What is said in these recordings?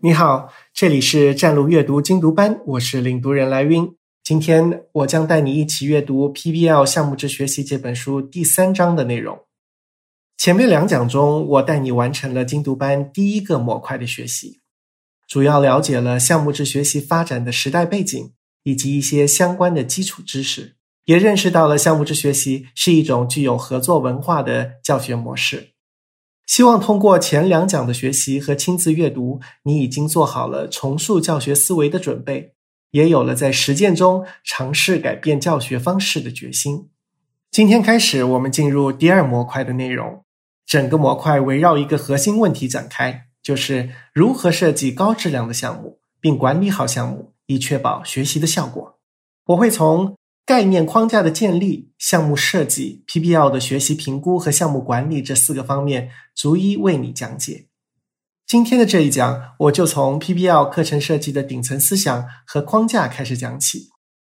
你好，这里是站路阅读精读班，我是领读人来晕。今天我将带你一起阅读 PBL 项目制学习这本书第三章的内容。前面两讲中，我带你完成了精读班第一个模块的学习，主要了解了项目制学习发展的时代背景以及一些相关的基础知识，也认识到了项目制学习是一种具有合作文化的教学模式。希望通过前两讲的学习和亲自阅读，你已经做好了重塑教学思维的准备。也有了在实践中尝试改变教学方式的决心。今天开始，我们进入第二模块的内容。整个模块围绕一个核心问题展开，就是如何设计高质量的项目，并管理好项目，以确保学习的效果。我会从概念框架的建立、项目设计、PBL 的学习评估和项目管理这四个方面，逐一为你讲解。今天的这一讲，我就从 PBL 课程设计的顶层思想和框架开始讲起，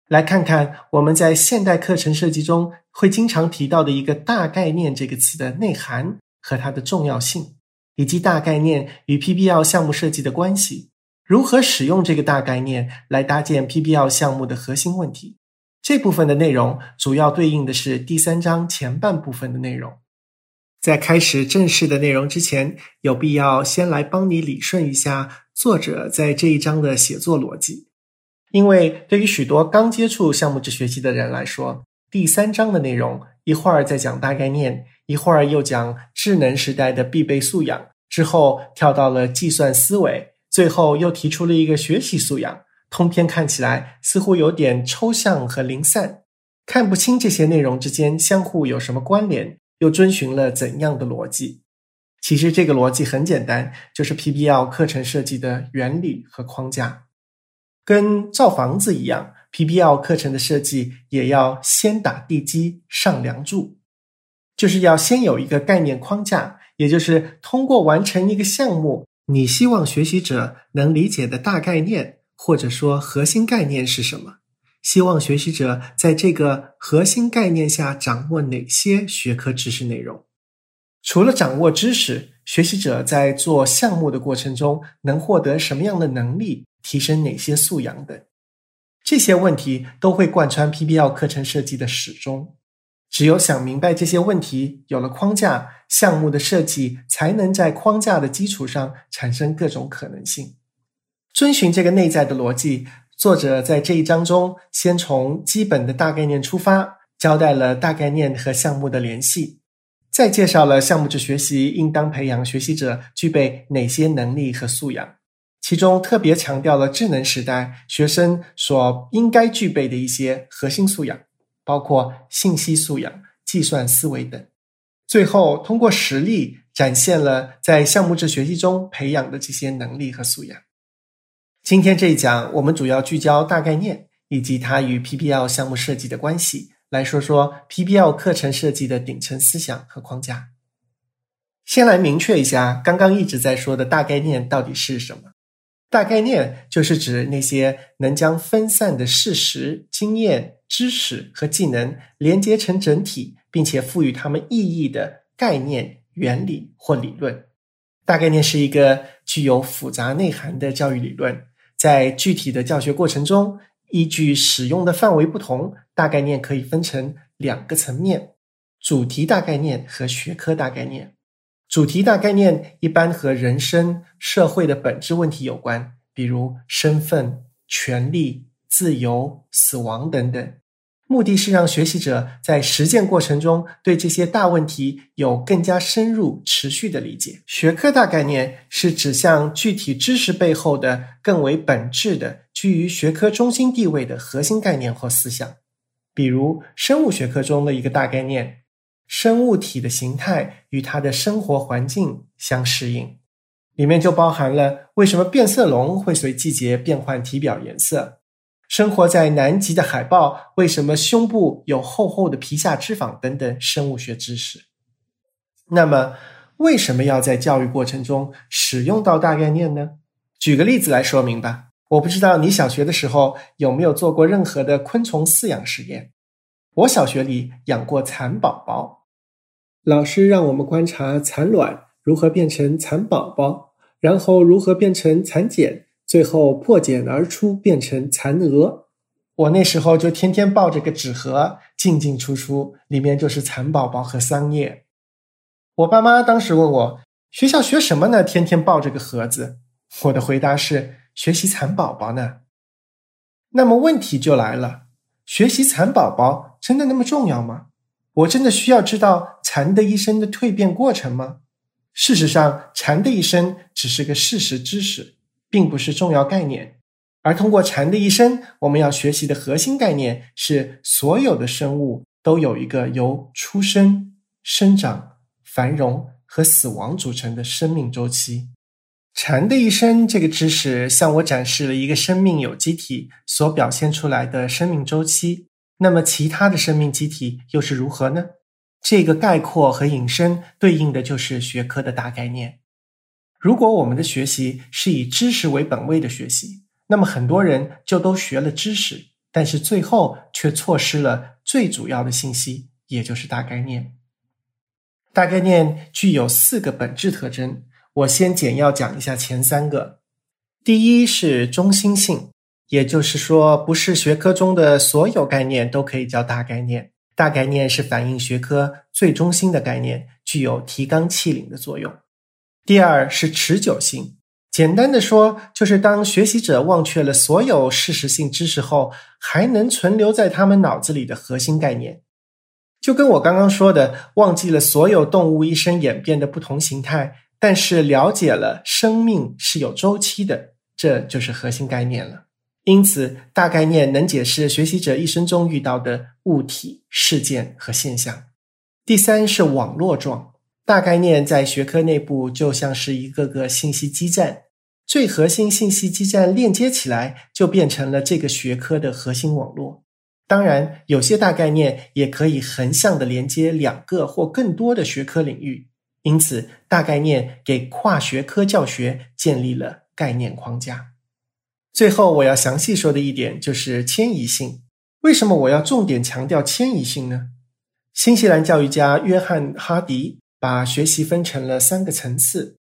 来看看我们在现代课程设计中会经常提到的一个大概念这个词的内涵和它的重要性，以及大概念与 PBL 项目设计的关系，如何使用这个大概念来搭建 PBL 项目的核心问题。这部分的内容主要对应的是第三章前半部分的内容。在开始正式的内容之前，有必要先来帮你理顺一下作者在这一章的写作逻辑。因为对于许多刚接触项目制学习的人来说，第三章的内容一会儿在讲大概念，一会儿又讲智能时代的必备素养，之后跳到了计算思维，最后又提出了一个学习素养。通篇看起来似乎有点抽象和零散，看不清这些内容之间相互有什么关联。又遵循了怎样的逻辑？其实这个逻辑很简单，就是 PBL 课程设计的原理和框架。跟造房子一样，PBL 课程的设计也要先打地基、上梁柱，就是要先有一个概念框架，也就是通过完成一个项目，你希望学习者能理解的大概念，或者说核心概念是什么。希望学习者在这个核心概念下掌握哪些学科知识内容？除了掌握知识，学习者在做项目的过程中能获得什么样的能力？提升哪些素养等？这些问题都会贯穿 PBL 课程设计的始终。只有想明白这些问题，有了框架，项目的设计才能在框架的基础上产生各种可能性。遵循这个内在的逻辑。作者在这一章中，先从基本的大概念出发，交代了大概念和项目的联系，再介绍了项目制学习应当培养学习者具备哪些能力和素养，其中特别强调了智能时代学生所应该具备的一些核心素养，包括信息素养、计算思维等。最后，通过实例展现了在项目制学习中培养的这些能力和素养。今天这一讲，我们主要聚焦大概念以及它与 PBL 项目设计的关系，来说说 PBL 课程设计的顶层思想和框架。先来明确一下，刚刚一直在说的大概念到底是什么？大概念就是指那些能将分散的事实、经验、知识和技能连接成整体，并且赋予它们意义的概念、原理或理论。大概念是一个具有复杂内涵的教育理论。在具体的教学过程中，依据使用的范围不同，大概念可以分成两个层面：主题大概念和学科大概念。主题大概念一般和人生、社会的本质问题有关，比如身份、权利、自由、死亡等等。目的是让学习者在实践过程中对这些大问题有更加深入、持续的理解。学科大概念是指向具体知识背后的更为本质的、居于学科中心地位的核心概念或思想。比如，生物学科中的一个大概念：生物体的形态与它的生活环境相适应，里面就包含了为什么变色龙会随季节变换体表颜色。生活在南极的海豹为什么胸部有厚厚的皮下脂肪等等生物学知识？那么，为什么要在教育过程中使用到大概念呢？举个例子来说明吧。我不知道你小学的时候有没有做过任何的昆虫饲养实验。我小学里养过蚕宝宝，老师让我们观察蚕卵如何变成蚕宝宝，然后如何变成蚕茧，最后破茧而出变成蚕蛾。我那时候就天天抱着个纸盒进进出出，里面就是蚕宝宝和桑叶。我爸妈当时问我学校学什么呢？天天抱着个盒子。我的回答是学习蚕宝宝呢。那么问题就来了，学习蚕宝宝真的那么重要吗？我真的需要知道蚕的一生的蜕变过程吗？事实上，蚕的一生只是个事实知识，并不是重要概念。而通过蝉的一生，我们要学习的核心概念是：所有的生物都有一个由出生、生长、繁荣和死亡组成的生命周期。蝉的一生这个知识向我展示了一个生命有机体所表现出来的生命周期。那么，其他的生命机体又是如何呢？这个概括和引申对应的就是学科的大概念。如果我们的学习是以知识为本位的学习，那么很多人就都学了知识，但是最后却错失了最主要的信息，也就是大概念。大概念具有四个本质特征，我先简要讲一下前三个。第一是中心性，也就是说，不是学科中的所有概念都可以叫大概念，大概念是反映学科最中心的概念，具有提纲挈领的作用。第二是持久性。简单的说，就是当学习者忘却了所有事实性知识后，还能存留在他们脑子里的核心概念，就跟我刚刚说的，忘记了所有动物一生演变的不同形态，但是了解了生命是有周期的，这就是核心概念了。因此，大概念能解释学习者一生中遇到的物体、事件和现象。第三是网络状，大概念在学科内部就像是一个个信息基站。最核心信息基站链接起来，就变成了这个学科的核心网络。当然，有些大概念也可以横向的连接两个或更多的学科领域。因此，大概念给跨学科教学建立了概念框架。最后，我要详细说的一点就是迁移性。为什么我要重点强调迁移性呢？新西兰教育家约翰·哈迪把学习分成了三个层次：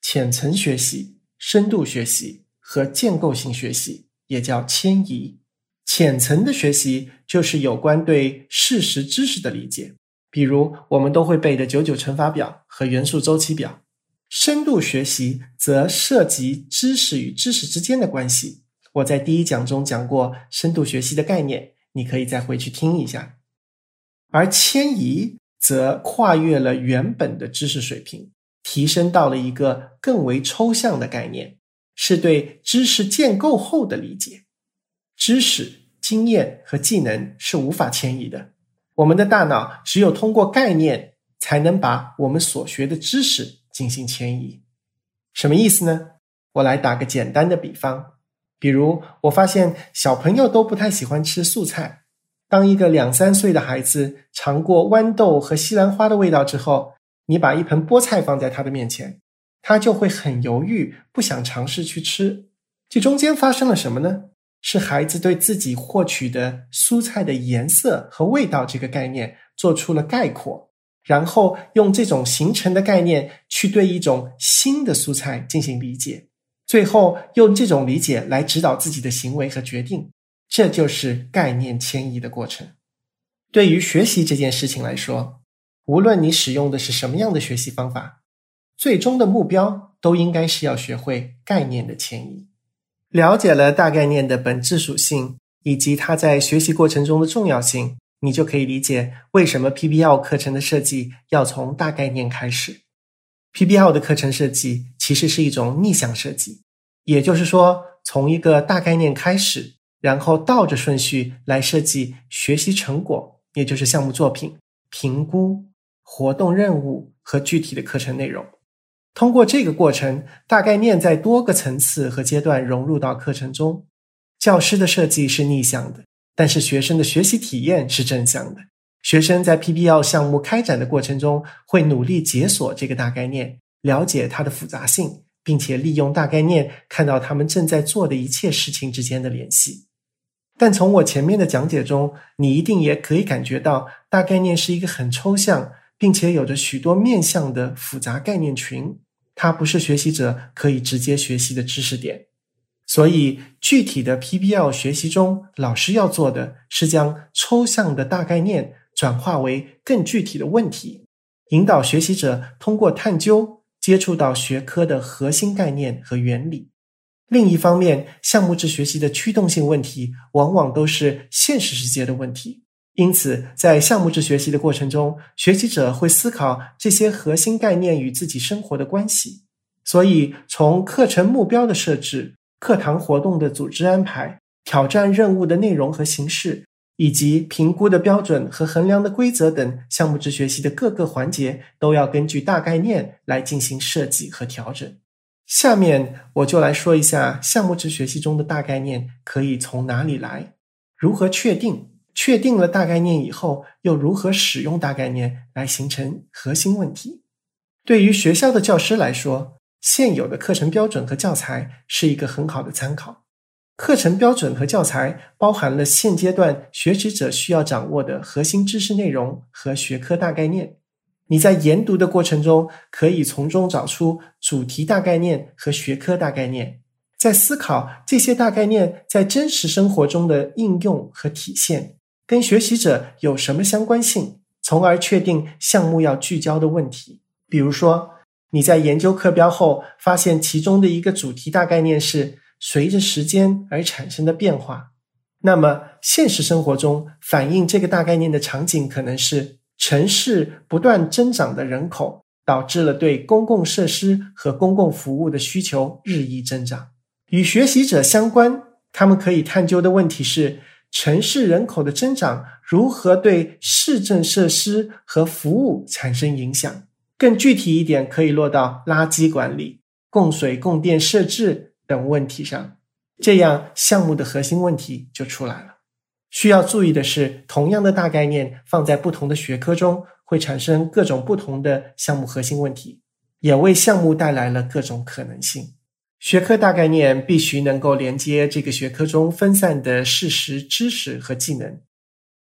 浅层学习。深度学习和建构性学习也叫迁移。浅层的学习就是有关对事实知识的理解，比如我们都会背的九九乘法表和元素周期表。深度学习则涉及知识与知识之间的关系。我在第一讲中讲过深度学习的概念，你可以再回去听一下。而迁移则跨越了原本的知识水平。提升到了一个更为抽象的概念，是对知识建构后的理解。知识、经验和技能是无法迁移的。我们的大脑只有通过概念，才能把我们所学的知识进行迁移。什么意思呢？我来打个简单的比方，比如我发现小朋友都不太喜欢吃素菜。当一个两三岁的孩子尝过豌豆和西兰花的味道之后，你把一盆菠菜放在他的面前，他就会很犹豫，不想尝试去吃。这中间发生了什么呢？是孩子对自己获取的蔬菜的颜色和味道这个概念做出了概括，然后用这种形成的概念去对一种新的蔬菜进行理解，最后用这种理解来指导自己的行为和决定。这就是概念迁移的过程。对于学习这件事情来说。无论你使用的是什么样的学习方法，最终的目标都应该是要学会概念的迁移。了解了大概念的本质属性以及它在学习过程中的重要性，你就可以理解为什么 PBL 课程的设计要从大概念开始。PBL 的课程设计其实是一种逆向设计，也就是说，从一个大概念开始，然后倒着顺序来设计学习成果，也就是项目作品评估。活动任务和具体的课程内容，通过这个过程，大概念在多个层次和阶段融入到课程中。教师的设计是逆向的，但是学生的学习体验是正向的。学生在 PBL 项目开展的过程中，会努力解锁这个大概念，了解它的复杂性，并且利用大概念看到他们正在做的一切事情之间的联系。但从我前面的讲解中，你一定也可以感觉到，大概念是一个很抽象。并且有着许多面向的复杂概念群，它不是学习者可以直接学习的知识点。所以，具体的 PBL 学习中，老师要做的是将抽象的大概念转化为更具体的问题，引导学习者通过探究接触到学科的核心概念和原理。另一方面，项目制学习的驱动性问题往往都是现实世界的问题。因此，在项目制学习的过程中，学习者会思考这些核心概念与自己生活的关系。所以，从课程目标的设置、课堂活动的组织安排、挑战任务的内容和形式，以及评估的标准和衡量的规则等项目制学习的各个环节，都要根据大概念来进行设计和调整。下面我就来说一下项目制学习中的大概念可以从哪里来，如何确定。确定了大概念以后，又如何使用大概念来形成核心问题？对于学校的教师来说，现有的课程标准和教材是一个很好的参考。课程标准和教材包含了现阶段学习者需要掌握的核心知识内容和学科大概念。你在研读的过程中，可以从中找出主题大概念和学科大概念，在思考这些大概念在真实生活中的应用和体现。跟学习者有什么相关性，从而确定项目要聚焦的问题。比如说，你在研究课标后，发现其中的一个主题大概念是随着时间而产生的变化，那么现实生活中反映这个大概念的场景可能是城市不断增长的人口导致了对公共设施和公共服务的需求日益增长。与学习者相关，他们可以探究的问题是。城市人口的增长如何对市政设施和服务产生影响？更具体一点，可以落到垃圾管理、供水供电设置等问题上。这样，项目的核心问题就出来了。需要注意的是，同样的大概念放在不同的学科中，会产生各种不同的项目核心问题，也为项目带来了各种可能性。学科大概念必须能够连接这个学科中分散的事实、知识和技能，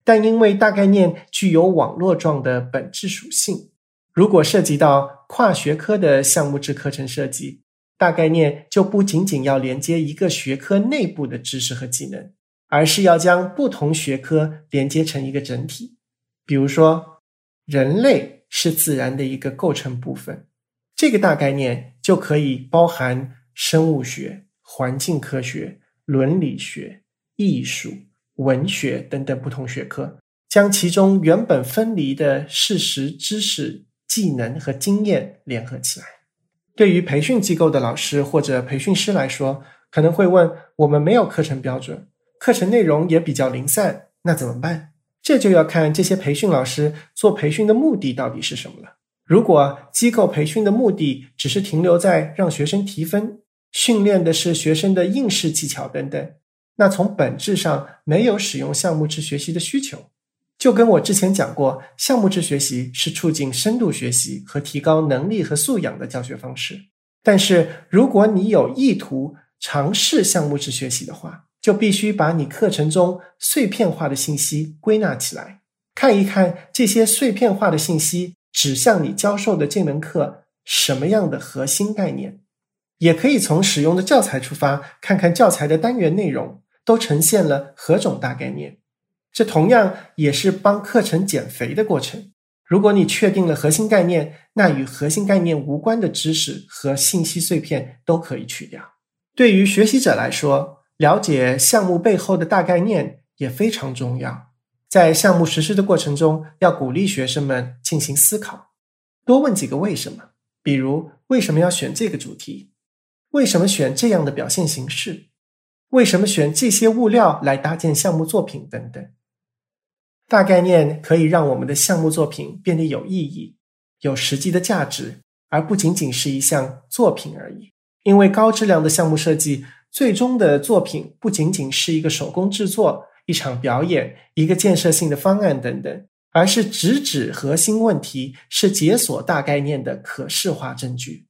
但因为大概念具有网络状的本质属性，如果涉及到跨学科的项目制课程设计，大概念就不仅仅要连接一个学科内部的知识和技能，而是要将不同学科连接成一个整体。比如说，人类是自然的一个构成部分，这个大概念就可以包含。生物学、环境科学、伦理学、艺术、文学等等不同学科，将其中原本分离的事实、知识、技能和经验联合起来。对于培训机构的老师或者培训师来说，可能会问：我们没有课程标准，课程内容也比较零散，那怎么办？这就要看这些培训老师做培训的目的到底是什么了。如果机构培训的目的只是停留在让学生提分，训练的是学生的应试技巧等等，那从本质上没有使用项目制学习的需求。就跟我之前讲过，项目制学习是促进深度学习和提高能力和素养的教学方式。但是，如果你有意图尝试项目制学习的话，就必须把你课程中碎片化的信息归纳起来，看一看这些碎片化的信息指向你教授的这门课什么样的核心概念。也可以从使用的教材出发，看看教材的单元内容都呈现了何种大概念。这同样也是帮课程减肥的过程。如果你确定了核心概念，那与核心概念无关的知识和信息碎片都可以去掉。对于学习者来说，了解项目背后的大概念也非常重要。在项目实施的过程中，要鼓励学生们进行思考，多问几个为什么。比如，为什么要选这个主题？为什么选这样的表现形式？为什么选这些物料来搭建项目作品等等？大概念可以让我们的项目作品变得有意义、有实际的价值，而不仅仅是一项作品而已。因为高质量的项目设计，最终的作品不仅仅是一个手工制作、一场表演、一个建设性的方案等等，而是直指核心问题，是解锁大概念的可视化证据。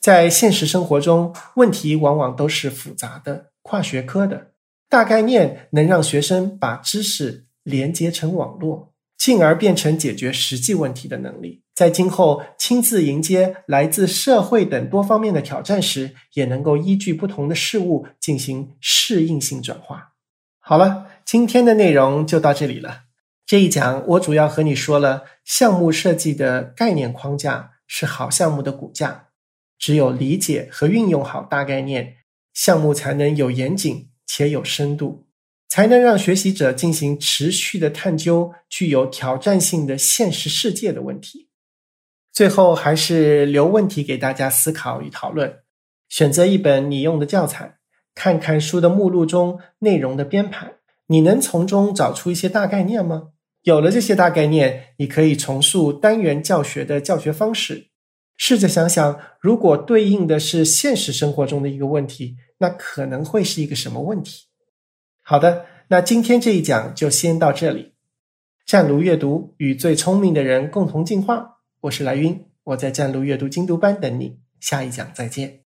在现实生活中，问题往往都是复杂的、跨学科的。大概念能让学生把知识连接成网络，进而变成解决实际问题的能力。在今后亲自迎接来自社会等多方面的挑战时，也能够依据不同的事物进行适应性转化。好了，今天的内容就到这里了。这一讲我主要和你说了项目设计的概念框架是好项目的骨架，只有理解和运用好大概念，项目才能有严谨且有深度，才能让学习者进行持续的探究具有挑战性的现实世界的问题。最后还是留问题给大家思考与讨论。选择一本你用的教材，看看书的目录中内容的编排，你能从中找出一些大概念吗？有了这些大概念，你可以重塑单元教学的教学方式。试着想想，如果对应的是现实生活中的一个问题，那可能会是一个什么问题？好的，那今天这一讲就先到这里。湛卢阅读与最聪明的人共同进化。我是莱茵，我在湛卢阅读精读班等你，下一讲再见。